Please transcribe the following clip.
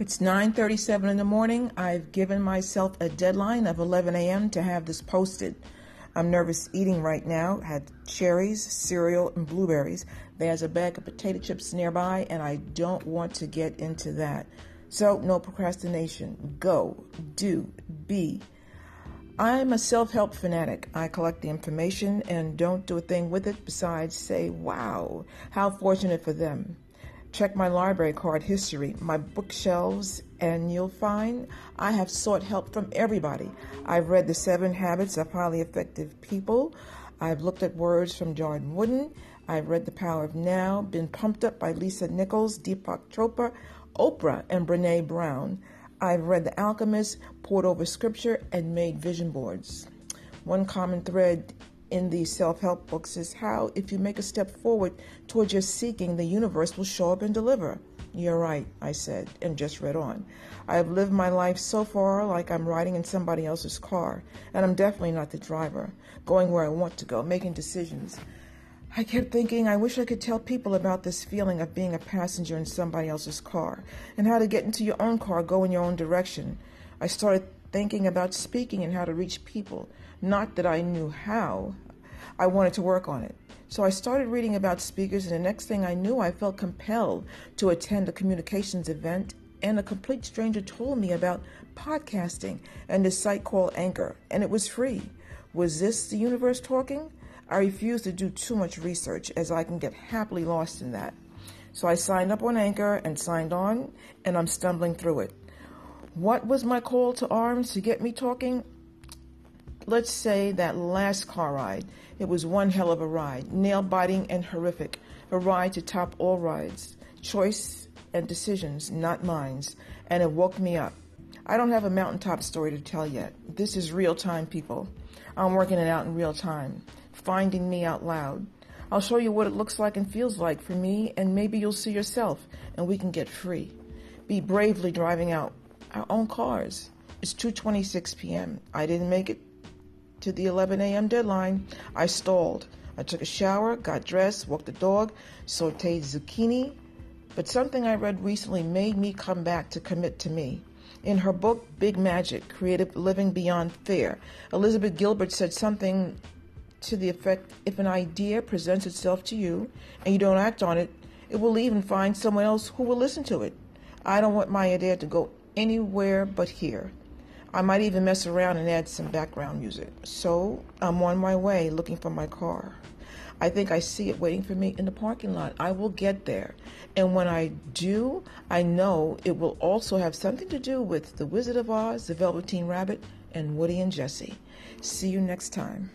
It's 9:37 in the morning. I've given myself a deadline of 11 a.m. to have this posted. I'm nervous eating right now. Had cherries, cereal, and blueberries. There's a bag of potato chips nearby and I don't want to get into that. So, no procrastination. Go, do, be. I'm a self-help fanatic. I collect the information and don't do a thing with it besides say, "Wow, how fortunate for them." Check my library card history, my bookshelves, and you'll find I have sought help from everybody. I've read The 7 Habits of Highly Effective People. I've looked at words from Jordan Wooden. I've read The Power of Now, been pumped up by Lisa Nichols, Deepak Chopra, Oprah, and Brené Brown. I've read The Alchemist, poured over scripture, and made vision boards. One common thread in these self-help books is how if you make a step forward towards your seeking, the universe will show up and deliver. You're right, I said, and just read on. I have lived my life so far like I'm riding in somebody else's car, and I'm definitely not the driver, going where I want to go, making decisions. I kept thinking I wish I could tell people about this feeling of being a passenger in somebody else's car, and how to get into your own car, go in your own direction. I started thinking about speaking and how to reach people. Not that I knew how, I wanted to work on it. So I started reading about speakers, and the next thing I knew, I felt compelled to attend a communications event. And a complete stranger told me about podcasting and this site called Anchor, and it was free. Was this the universe talking? I refused to do too much research as I can get happily lost in that. So I signed up on Anchor and signed on, and I'm stumbling through it. What was my call to arms to get me talking? Let's say that last car ride. It was one hell of a ride, nail-biting and horrific, a ride to top all rides, choice and decisions, not minds, and it woke me up. I don't have a mountaintop story to tell yet. This is real time, people. I'm working it out in real time, finding me out loud. I'll show you what it looks like and feels like for me, and maybe you'll see yourself, and we can get free. Be bravely driving out our own cars. It's 2:26 p.m. I didn't make it to the 11 a.m. deadline. I stalled. I took a shower, got dressed, walked the dog, sauteed zucchini, but something I read recently made me come back to commit to me. In her book Big Magic: Creative Living Beyond Fear, Elizabeth Gilbert said something to the effect if an idea presents itself to you and you don't act on it, it will leave and find someone else who will listen to it. I don't want my idea to go anywhere but here. I might even mess around and add some background music. So I'm on my way looking for my car. I think I see it waiting for me in the parking lot. I will get there. And when I do, I know it will also have something to do with The Wizard of Oz, The Velveteen Rabbit, and Woody and Jessie. See you next time.